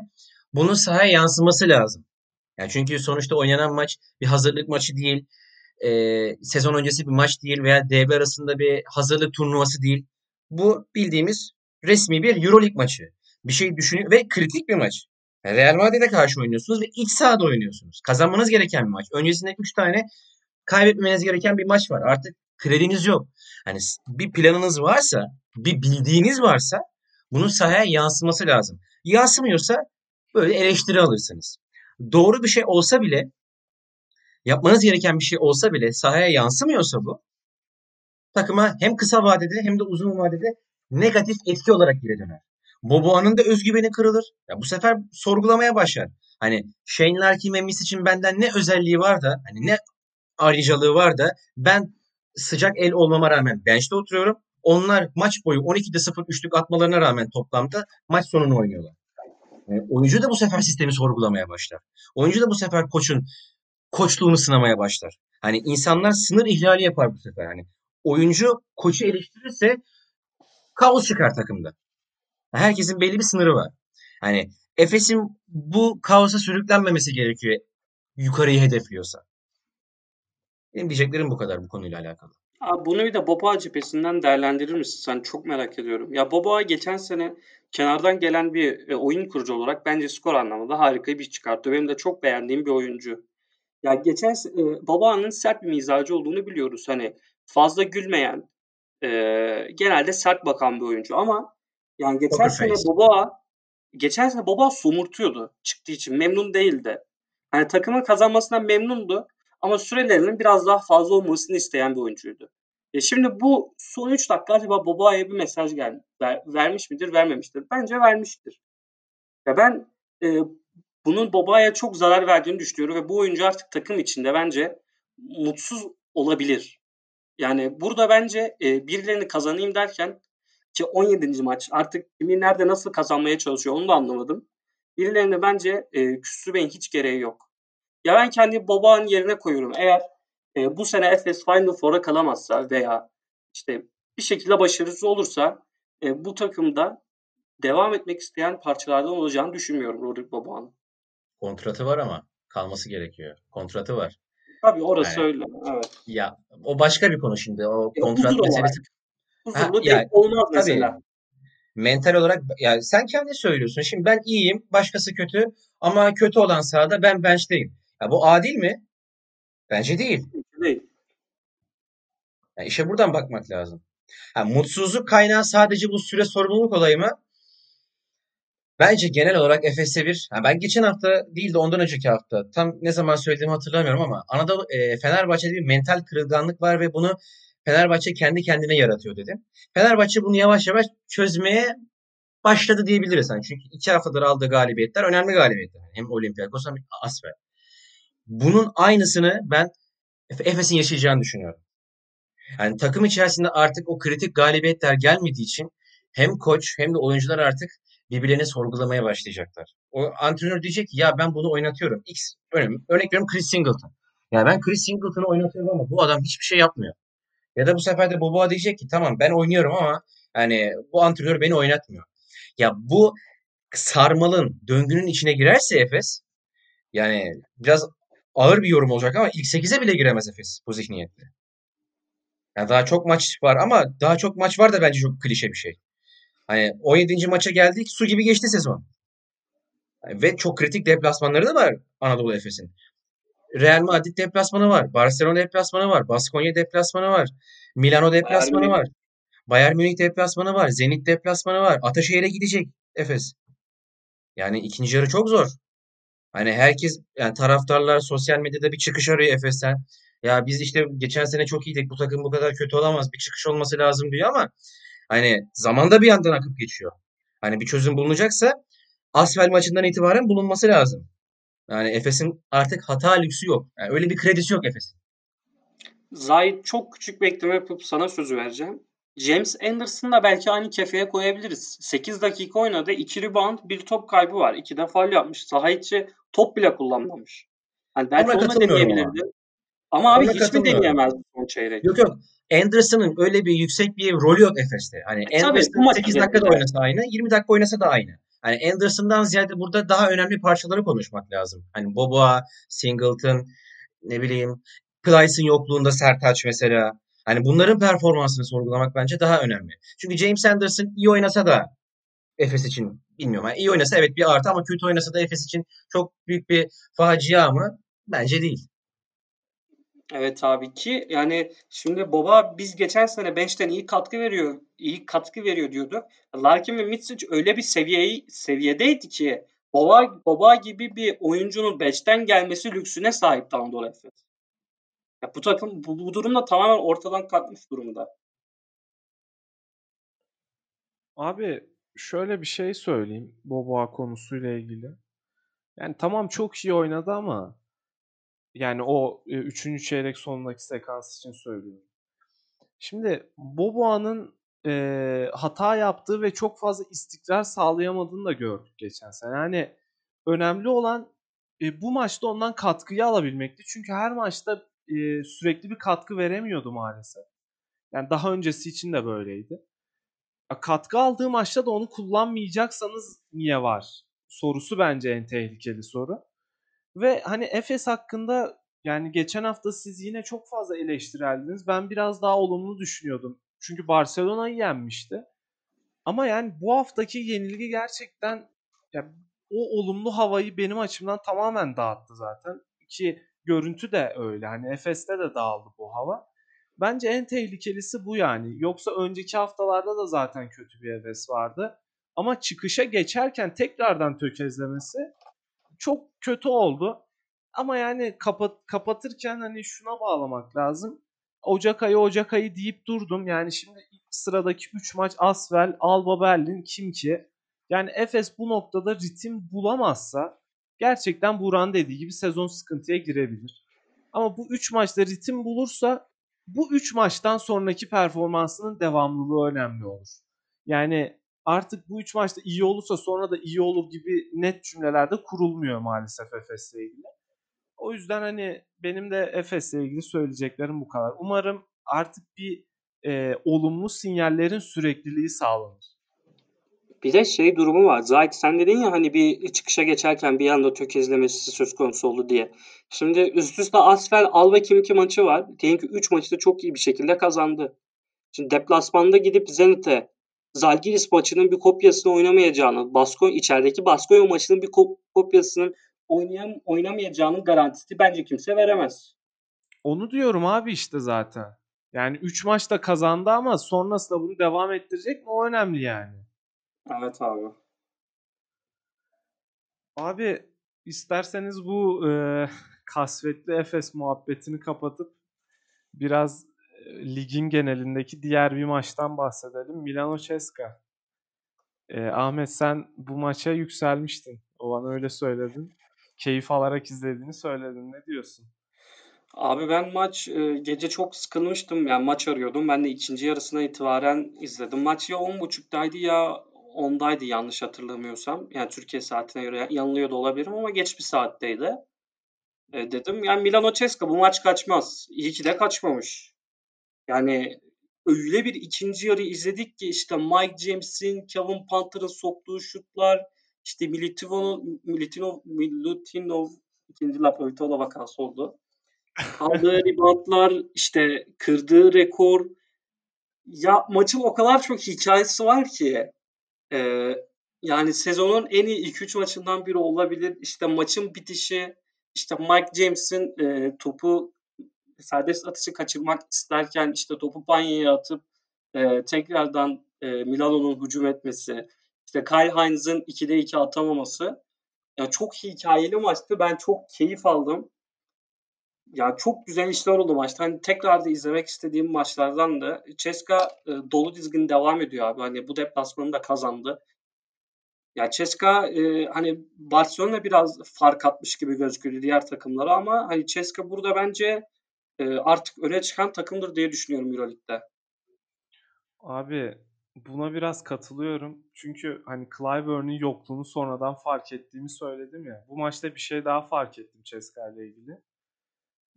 Bunun sahaya yansıması lazım. Yani çünkü sonuçta oynanan maç bir hazırlık maçı değil. E, sezon öncesi bir maç değil veya DB arasında bir hazırlık turnuvası değil. Bu bildiğimiz resmi bir Euroleague maçı. Bir şey düşünüyor ve kritik bir maç. Yani Real Madrid'e karşı oynuyorsunuz ve iç sahada oynuyorsunuz. Kazanmanız gereken bir maç. Öncesinde 3 tane kaybetmeniz gereken bir maç var. Artık krediniz yok. Hani bir planınız varsa, bir bildiğiniz varsa bunun sahaya yansıması lazım. Yansımıyorsa böyle eleştiri alırsınız. Doğru bir şey olsa bile yapmanız gereken bir şey olsa bile sahaya yansımıyorsa bu takıma hem kısa vadede hem de uzun vadede negatif etki olarak geri döner. Boboa'nın da özgüveni kırılır. Ya bu sefer sorgulamaya başlar. Hani Shane Larkin ve Miss için benden ne özelliği var da hani ne ayrıcalığı var da ben sıcak el olmama rağmen bench'te oturuyorum. Onlar maç boyu 12'de 0 üçlük atmalarına rağmen toplamda maç sonunu oynuyorlar. Yani oyuncu da bu sefer sistemi sorgulamaya başlar. Oyuncu da bu sefer koçun koçluğunu sınamaya başlar. Hani insanlar sınır ihlali yapar bu sefer. Hani oyuncu koçu eleştirirse kaos çıkar takımda. Herkesin belli bir sınırı var. Hani Efes'in bu kaosa sürüklenmemesi gerekiyor yukarıyı hedefliyorsa. Benim diyeceklerim bu kadar bu konuyla alakalı. Abi bunu bir de Boba cephesinden değerlendirir misin? Sen çok merak ediyorum. Ya Boba geçen sene kenardan gelen bir e, oyun kurucu olarak bence skor anlamında harika bir çıkarttı. Benim de çok beğendiğim bir oyuncu. Ya geçen e, Baba'nın sert bir mizacı olduğunu biliyoruz. Hani fazla gülmeyen, e, genelde sert bakan bir oyuncu ama yani geçen sene. Boba geçen sene Boba somurtuyordu çıktığı için. Memnun değildi. Hani takımın kazanmasından memnundu ama sürelerinin biraz daha fazla olmasını isteyen bir oyuncuydu. E şimdi bu son 3 dakika acaba Boba'ya bir mesaj geldi. Ver, vermiş midir, vermemiştir? Bence vermiştir. Ya ben e, bunun Boba'ya çok zarar verdiğini düşünüyorum ve bu oyuncu artık takım içinde bence mutsuz olabilir. Yani burada bence e, birilerini kazanayım derken ki 17. maç artık kimi nerede nasıl kazanmaya çalışıyor onu da anlamadım. Birilerine bence e, küstürmeyin hiç gereği yok. Ya ben kendi Boba'nın yerine koyuyorum. Eğer e, bu sene Efes Final Four'a kalamazsa veya işte bir şekilde başarısız olursa e, bu takımda devam etmek isteyen parçalardan olacağını düşünmüyorum Rodrik Boba'nın. Kontratı var ama kalması gerekiyor. Kontratı var. Tabii orası Yani- öyle. Evet. Ya o başka bir konu şimdi. O Ya, kontrat meselesi Huzurlu Ha, tabii. mesela. mental olarak yani sen kendi söylüyorsun. Şimdi ben iyiyim, başkası kötü ama kötü olan sahada ben bench'teyim. Ya bu adil mi? Bence değil. Değil. Yani işe buradan bakmak lazım. Ha, mutsuzluk kaynağı sadece bu süre sorumluluk olayı mı? Bence genel olarak Efes'e bir, ha ben geçen hafta değil de ondan önceki hafta tam ne zaman söylediğimi hatırlamıyorum ama Anadolu e, Fenerbahçe'de bir mental kırılganlık var ve bunu Fenerbahçe kendi kendine yaratıyor dedim. Fenerbahçe bunu yavaş yavaş çözmeye başladı diyebiliriz. Yani çünkü iki haftadır aldığı galibiyetler önemli galibiyetler. Hem Olympiakos hem Asfer. Bunun aynısını ben Efe- Efes'in yaşayacağını düşünüyorum. Yani takım içerisinde artık o kritik galibiyetler gelmediği için hem koç hem de oyuncular artık birbirlerini sorgulamaya başlayacaklar. O antrenör diyecek ki ya ben bunu oynatıyorum. X örnek, örnek veriyorum Chris Singleton. Ya ben Chris Singleton'ı oynatıyorum ama bu adam hiçbir şey yapmıyor. Ya da bu sefer de Boboa diyecek ki tamam ben oynuyorum ama yani bu antrenör beni oynatmıyor. Ya bu sarmalın, döngünün içine girerse Efes yani biraz ağır bir yorum olacak ama ilk 8'e bile giremez Efes bu zihniyetle. Yani daha çok maç var ama daha çok maç var da bence çok klişe bir şey. Hani 17. maça geldik su gibi geçti sezon. Ve çok kritik deplasmanları da var Anadolu Efes'in. Real Madrid deplasmanı var. Barcelona deplasmanı var. Baskonya deplasmanı var. Milano deplasmanı Münih. var. Bayern Münih deplasmanı var. Zenit deplasmanı var. Ataşehir'e gidecek Efes. Yani ikinci yarı çok zor. Hani herkes yani taraftarlar sosyal medyada bir çıkış arıyor Efes'ten. Ya biz işte geçen sene çok iyiydik. Bu takım bu kadar kötü olamaz. Bir çıkış olması lazım diyor ama hani zaman da bir yandan akıp geçiyor. Hani bir çözüm bulunacaksa Asfel maçından itibaren bulunması lazım. Yani Efes'in artık hata lüksü yok. Yani öyle bir kredisi yok Efes'in. Zahit çok küçük bir ekleme yapıp sana sözü vereceğim. James Anderson'ı da belki aynı kefeye koyabiliriz. 8 dakika oynadı. 2 rebound, bir top kaybı var. 2 de faul yapmış. Saha içi top bile kullanmamış. Hani belki Ona onu da deneyebilirdi. Ama abi Ona hiç mi deneyemezdi son çeyrek? Yok yok. Anderson'ın öyle bir yüksek bir rolü yok Efes'te. Hani E, Anderson maç 8 özelinde. dakika da oynasa aynı, 20 dakika oynasa da aynı. Hani Anderson'dan ziyade burada daha önemli parçaları konuşmak lazım. Hani Boboa, Singleton, ne bileyim Plyce'ın yokluğunda Sertaç mesela. Hani bunların performansını sorgulamak bence daha önemli. Çünkü James Anderson iyi oynasa da Efes için bilmiyorum. Yani iyi oynasa evet bir artı ama kötü oynasa da Efes için çok büyük bir facia mı? Bence değil. Evet abi ki yani şimdi Boba biz geçen sene bench'ten iyi katkı veriyor, iyi katkı veriyor diyordu. Larkin ve Mitsic öyle bir seviyeyi seviyedeydi ki Boba, Boba gibi bir oyuncunun bench'ten gelmesi lüksüne sahipti Anadolu Efes. Ya bu takım bu, bu durumda tamamen ortadan kalkmış durumda. Abi şöyle bir şey söyleyeyim Boboa konusuyla ilgili. Yani tamam çok iyi oynadı ama yani o 3. çeyrek sonundaki sekans için söylüyorum. Şimdi Boboa'nın e, hata yaptığı ve çok fazla istikrar sağlayamadığını da gördük geçen sene. Yani önemli olan e, bu maçta ondan katkıyı alabilmekti. Çünkü her maçta e, sürekli bir katkı veremiyordu maalesef. Yani daha öncesi için de böyleydi. Ya, katkı aldığı maçta da onu kullanmayacaksanız niye var? Sorusu bence en tehlikeli soru. Ve hani Efes hakkında yani geçen hafta siz yine çok fazla eleştireldiniz. Ben biraz daha olumlu düşünüyordum. Çünkü Barcelona'yı yenmişti. Ama yani bu haftaki yenilgi gerçekten ya o olumlu havayı benim açımdan tamamen dağıttı zaten. Ki görüntü de öyle. Hani Efes'te de dağıldı bu hava. Bence en tehlikelisi bu yani. Yoksa önceki haftalarda da zaten kötü bir Efes vardı. Ama çıkışa geçerken tekrardan tökezlemesi çok kötü oldu. Ama yani kapat, kapatırken hani şuna bağlamak lazım. Ocak ayı Ocak ayı deyip durdum. Yani şimdi sıradaki 3 maç Asvel, Alba Berlin kim ki? Yani Efes bu noktada ritim bulamazsa gerçekten Buran dediği gibi sezon sıkıntıya girebilir. Ama bu 3 maçta ritim bulursa bu 3 maçtan sonraki performansının devamlılığı önemli olur. Yani artık bu 3 maçta iyi olursa sonra da iyi olur gibi net cümlelerde kurulmuyor maalesef Efes'le ilgili. O yüzden hani benim de Efes'le ilgili söyleyeceklerim bu kadar. Umarım artık bir e, olumlu sinyallerin sürekliliği sağlanır. Bir de şey durumu var. Zahit sen dedin ya hani bir çıkışa geçerken bir anda tökezlemesi söz konusu oldu diye. Şimdi üst üste Asfer Alba Kimki maçı var. Diyelim ki 3 maçı da çok iyi bir şekilde kazandı. Şimdi deplasmanda gidip Zenit'e Zalgiris maçının bir kopyasını oynamayacağını, Basko içerideki Baskonya maçının bir kopyasının oynayam oynamayacağının garantisi bence kimse veremez. Onu diyorum abi işte zaten. Yani 3 maçta kazandı ama sonrasında bunu devam ettirecek mi o önemli yani. Evet abi. Abi isterseniz bu e, kasvetli Efes muhabbetini kapatıp biraz ligin genelindeki diğer bir maçtan bahsedelim. Milano Ceska. E, Ahmet sen bu maça yükselmiştin. O bana öyle söyledin. Keyif alarak izlediğini söyledin. Ne diyorsun? Abi ben maç e, gece çok sıkılmıştım. Yani maç arıyordum. Ben de ikinci yarısına itibaren izledim. Maç ya 10.30'daydı ya 10'daydı yanlış hatırlamıyorsam. Yani Türkiye saatine göre yanılıyor da olabilirim ama geç bir saatteydi. E, dedim yani Milano Ceska bu maç kaçmaz. İyi ki de kaçmamış. Yani öyle bir ikinci yarı izledik ki işte Mike James'in, Kevin Panther'ın soktuğu şutlar, işte Militinov'un Militinov, Milutinov ikinci Lapovitola vakası oldu. Aldığı (laughs) reboundlar, işte kırdığı rekor. Ya maçın o kadar çok hikayesi var ki. E, yani sezonun en iyi 2-3 maçından biri olabilir. İşte maçın bitişi, işte Mike James'in e, topu serbest atışı kaçırmak isterken işte topu Panya'ya atıp e, tekrardan e, Milano'nun hücum etmesi, işte Kyle Hines'ın 2'de 2 atamaması. Yani çok hikayeli maçtı. Ben çok keyif aldım. Ya çok güzel işler oldu maçta. Hani tekrar da izlemek istediğim maçlardan da Ceska e, dolu dizgin devam ediyor abi. Hani bu deplasmanı da kazandı. Ya Ceska e, hani Barcelona biraz fark atmış gibi gözüküyor diğer takımlara ama hani Ceska burada bence e, artık öne çıkan takımdır diye düşünüyorum Euroleague'de. Abi buna biraz katılıyorum. Çünkü hani Clyburn'un yokluğunu sonradan fark ettiğimi söyledim ya. Bu maçta bir şey daha fark ettim Ceska ile ilgili.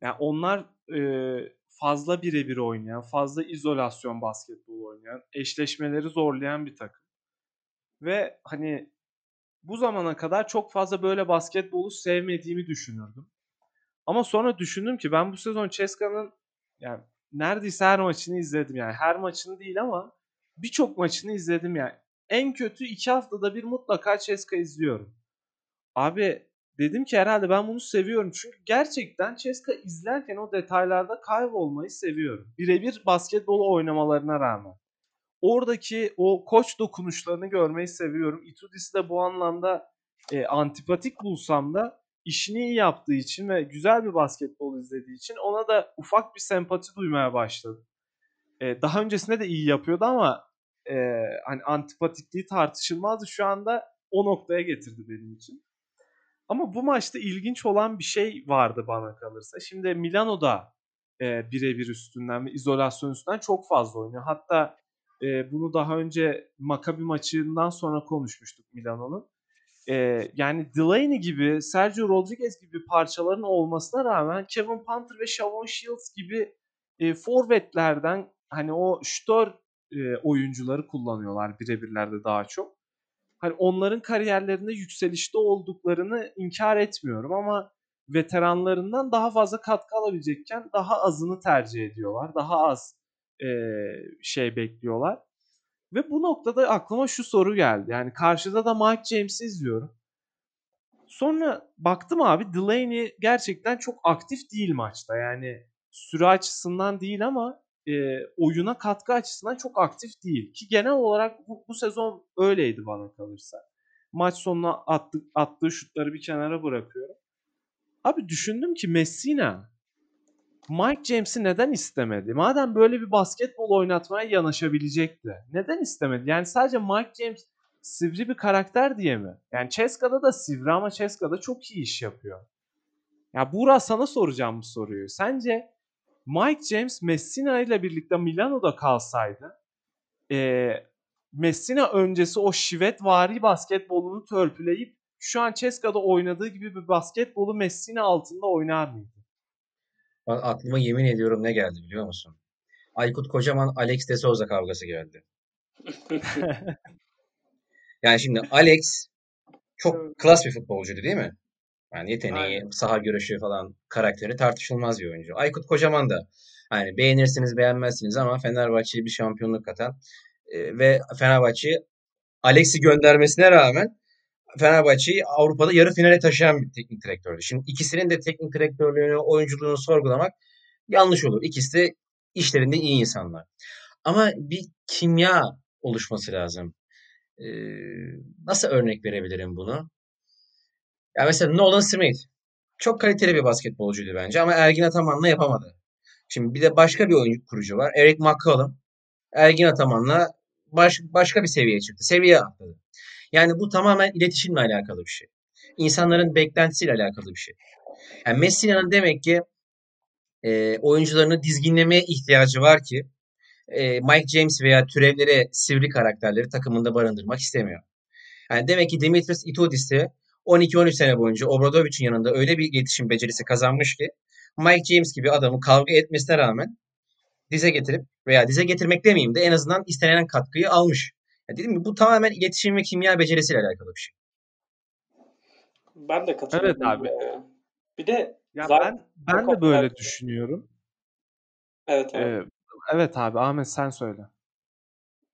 Yani onlar e, fazla birebir oynayan, fazla izolasyon basketbol oynayan, eşleşmeleri zorlayan bir takım. Ve hani bu zamana kadar çok fazla böyle basketbolu sevmediğimi düşünürdüm. Ama sonra düşündüm ki ben bu sezon Ceska'nın yani neredeyse her maçını izledim yani. Her maçını değil ama birçok maçını izledim yani. En kötü iki haftada bir mutlaka Ceska izliyorum. Abi dedim ki herhalde ben bunu seviyorum. Çünkü gerçekten Ceska izlerken o detaylarda kaybolmayı seviyorum. Birebir basketbolu oynamalarına rağmen. Oradaki o koç dokunuşlarını görmeyi seviyorum. Itudis'i de bu anlamda e, antipatik bulsam da işini iyi yaptığı için ve güzel bir basketbol izlediği için ona da ufak bir sempati duymaya başladım. E, daha öncesinde de iyi yapıyordu ama e, hani antipatikliği tartışılmazdı. Şu anda o noktaya getirdi benim için. Ama bu maçta ilginç olan bir şey vardı bana kalırsa. Şimdi Milano'da e, birebir üstünden ve izolasyon üstünden çok fazla oynuyor. Hatta E, bunu daha önce Maccabi maçından sonra konuşmuştuk Milano'nun. E, yani Delaney gibi, Sergio Rodriguez gibi parçaların olmasına rağmen Kevin Panther ve Shavon Shields gibi e, forvetlerden hani o şütör e, oyuncuları kullanıyorlar birebirlerde daha çok. Hani onların kariyerlerinde yükselişte olduklarını inkar etmiyorum ama veteranlarından daha fazla katkı alabilecekken daha azını tercih ediyorlar. Daha az e, şey bekliyorlar. Ve bu noktada aklıma şu soru geldi. Yani karşıda da Mike James'i izliyorum. Sonra baktım abi Delaney gerçekten çok aktif değil maçta. Yani süre açısından değil ama e, oyuna katkı açısından çok aktif değil. Ki genel olarak bu, bu sezon öyleydi bana kalırsa. Maç sonuna attı, attığı şutları bir kenara bırakıyorum. Abi düşündüm ki Messina Mike James'i neden istemedi? Madem böyle bir basketbol oynatmaya yanaşabilecekti. Neden istemedi? Yani sadece Mike James sivri bir karakter diye mi? Yani Ceska'da da sivri ama Ceska'da çok iyi iş yapıyor. Ya Buğra sana soracağım bu soruyu. Sence Mike James Messina ile birlikte Milano'da kalsaydı e, Messina öncesi o şivet vari basketbolunu törpüleyip şu an Ceska'da oynadığı gibi bir basketbolu Messina altında oynar mıydı? Aklıma yemin ediyorum ne geldi biliyor musun? Aykut Kocaman Alex de Souza kavgası geldi. (laughs) yani şimdi Alex çok klas bir futbolcuydu değil mi? Yani yeteneği, Aynen. saha görüşü falan karakteri tartışılmaz bir oyuncu. Aykut Kocaman da hani beğenirsiniz beğenmezsiniz ama Fenerbahçe'ye bir şampiyonluk katan e, ve Fenerbahçe'yi Alex'i göndermesine rağmen Fenerbahçe'yi Avrupa'da yarı finale taşıyan bir teknik direktördü. Şimdi ikisinin de teknik direktörlüğünü, oyunculuğunu sorgulamak yanlış olur. İkisi de işlerinde iyi insanlar. Ama bir kimya oluşması lazım. Ee, nasıl örnek verebilirim bunu? Ya mesela Nolan Smith çok kaliteli bir basketbolcuydu bence ama Ergin Ataman'la yapamadı. Şimdi bir de başka bir oyuncu kurucu var. Eric McCollum. Ergin Ataman'la baş, başka bir seviyeye çıktı. Seviye atladı. Yani bu tamamen iletişimle alakalı bir şey. İnsanların beklentisiyle alakalı bir şey. Yani Messi'nin demek ki e, oyuncularını dizginlemeye ihtiyacı var ki e, Mike James veya türevleri sivri karakterleri takımında barındırmak istemiyor. Yani demek ki Dimitris Itudis de 12-13 sene boyunca Obradovic'in yanında öyle bir iletişim becerisi kazanmış ki Mike James gibi adamı kavga etmesine rağmen dize getirip veya dize getirmek demeyeyim de en azından istenen katkıyı almış. Ya dedim ki bu tamamen iletişim ve kimya becerisiyle alakalı bir şey. Ben de katılıyorum. Evet abi. Bir de ya ben ben de böyle var. düşünüyorum. Evet abi. Ee, evet abi Ahmet sen söyle.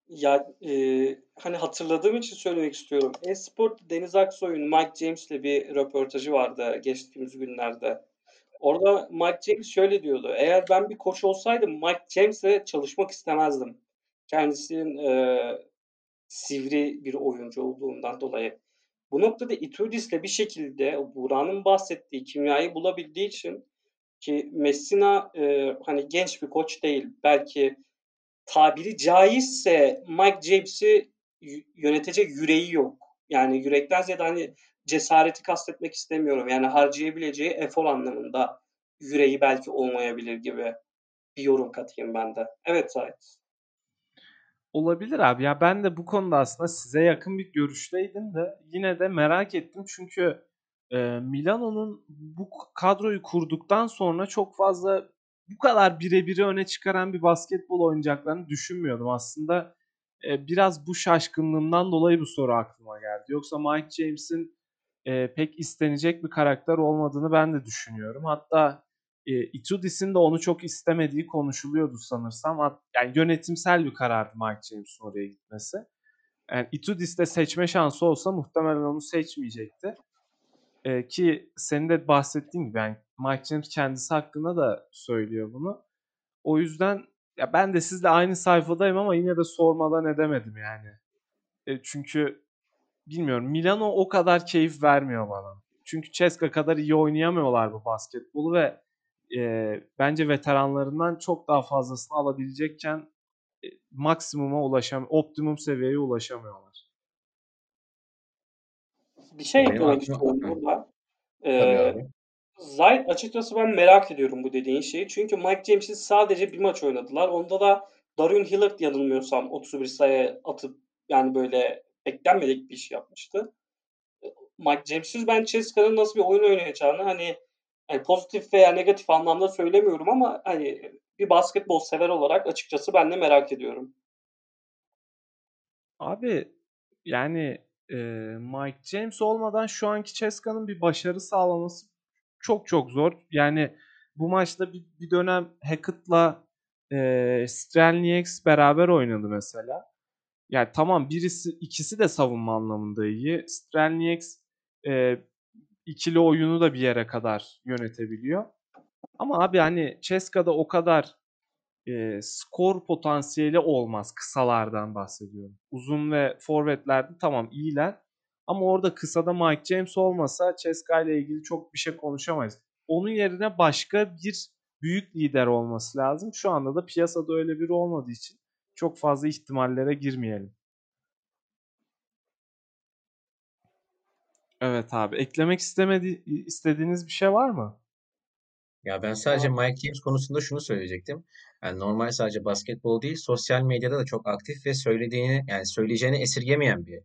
Ya e, hani hatırladığım için söylemek istiyorum. Esport Deniz Aksoy'un Mike James'le bir röportajı vardı geçtiğimiz günlerde. Orada Mike James şöyle diyordu. Eğer ben bir koç olsaydım Mike James'le çalışmak istemezdim. Kendisinin e, sivri bir oyuncu olduğundan dolayı. Bu noktada Itudis'le bir şekilde Buran'ın bahsettiği kimyayı bulabildiği için ki Messina e, hani genç bir koç değil. Belki tabiri caizse Mike James'i yönetecek yüreği yok. Yani yürekten ziyade hani cesareti kastetmek istemiyorum. Yani harcayabileceği efor anlamında yüreği belki olmayabilir gibi bir yorum katayım ben de. Evet Zahit. Olabilir abi. Ya ben de bu konuda aslında size yakın bir görüşteydim de yine de merak ettim çünkü e, Milano'nun bu kadroyu kurduktan sonra çok fazla bu kadar birebiri öne çıkaran bir basketbol oynayacaklarını düşünmüyordum. Aslında e, biraz bu şaşkınlığımdan dolayı bu soru aklıma geldi. Yoksa Mike James'in e, pek istenecek bir karakter olmadığını ben de düşünüyorum. Hatta e, Itudis'in de onu çok istemediği konuşuluyordu sanırsam. Yani yönetimsel bir karardı Mike James'in oraya gitmesi. Yani Itudis de seçme şansı olsa muhtemelen onu seçmeyecekti. E, ki senin de bahsettiğin gibi yani Mike James kendisi hakkında da söylüyor bunu. O yüzden ya ben de sizle aynı sayfadayım ama yine de sormadan edemedim yani. E, çünkü bilmiyorum Milano o kadar keyif vermiyor bana. Çünkü Ceska kadar iyi oynayamıyorlar bu basketbolu ve e, bence veteranlarından çok daha fazlasını alabilecekken e, maksimuma ulaşam, optimum seviyeye ulaşamıyorlar. Bir şey eklemek istiyorum burada. Ee, Zayt açıkçası ben merak ediyorum bu dediğin şeyi. Çünkü Mike James'in sadece bir maç oynadılar. Onda da Darion Hillard yanılmıyorsam 31 sayı atıp yani böyle beklenmedik bir iş yapmıştı. Mike James'iz ben Ceska'nın nasıl bir oyun oynayacağını hani yani pozitif veya negatif anlamda söylemiyorum ama hani bir basketbol sever olarak açıkçası ben de merak ediyorum. Abi yani e, Mike James olmadan şu anki Ceska'nın bir başarı sağlaması çok çok zor. Yani bu maçta bir, bir dönem Hackett'la e, Strelnieks beraber oynadı mesela. Yani tamam birisi ikisi de savunma anlamında iyi. Strelnieks e, ikili oyunu da bir yere kadar yönetebiliyor. Ama abi hani Ceska'da o kadar e, skor potansiyeli olmaz kısalardan bahsediyorum. Uzun ve forvetlerde tamam iyiler. Ama orada kısada Mike James olmasa Ceska ile ilgili çok bir şey konuşamayız. Onun yerine başka bir büyük lider olması lazım. Şu anda da piyasada öyle biri olmadığı için çok fazla ihtimallere girmeyelim. Evet abi. Eklemek istemedi istediğiniz bir şey var mı? Ya ben sadece Mike James konusunda şunu söyleyecektim. Yani normal sadece basketbol değil, sosyal medyada da çok aktif ve söylediğini yani söyleyeceğini esirgemeyen bir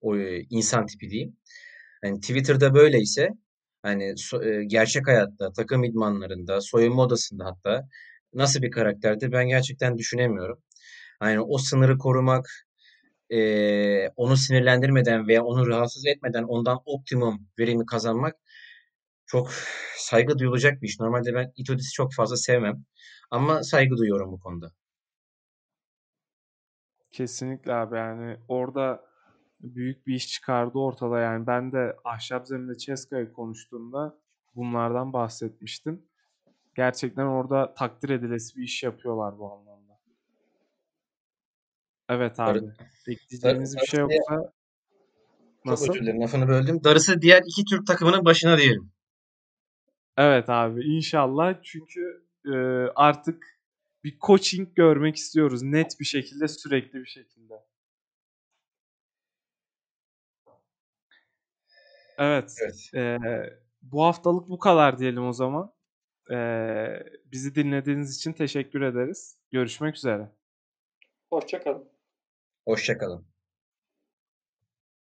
o insan tipi diyeyim. Yani Twitter'da böyleyse hani so, gerçek hayatta, takım idmanlarında, soyunma odasında hatta nasıl bir karakterdir ben gerçekten düşünemiyorum. Yani o sınırı korumak, e, onu sinirlendirmeden veya onu rahatsız etmeden ondan optimum verimi kazanmak çok saygı duyulacak bir iş. Normalde ben Itudis'i çok fazla sevmem. Ama saygı duyuyorum bu konuda. Kesinlikle abi yani orada büyük bir iş çıkardı ortada yani ben de ahşap zeminde Ceska'yı konuştuğumda bunlardan bahsetmiştim. Gerçekten orada takdir edilesi bir iş yapıyorlar bu anlamda. Evet abi. Dar, Ekleyeceğiniz bir şey yoksa Nasıl? Çok özür dilerim lafını böldüm. Darısı diğer iki Türk takımının başına diyelim. Evet abi inşallah çünkü e, artık bir coaching görmek istiyoruz net bir şekilde sürekli bir şekilde. Evet. evet. E, bu haftalık bu kadar diyelim o zaman. E, bizi dinlediğiniz için teşekkür ederiz. Görüşmek üzere. Hoşçakalın. Hoşçakalın.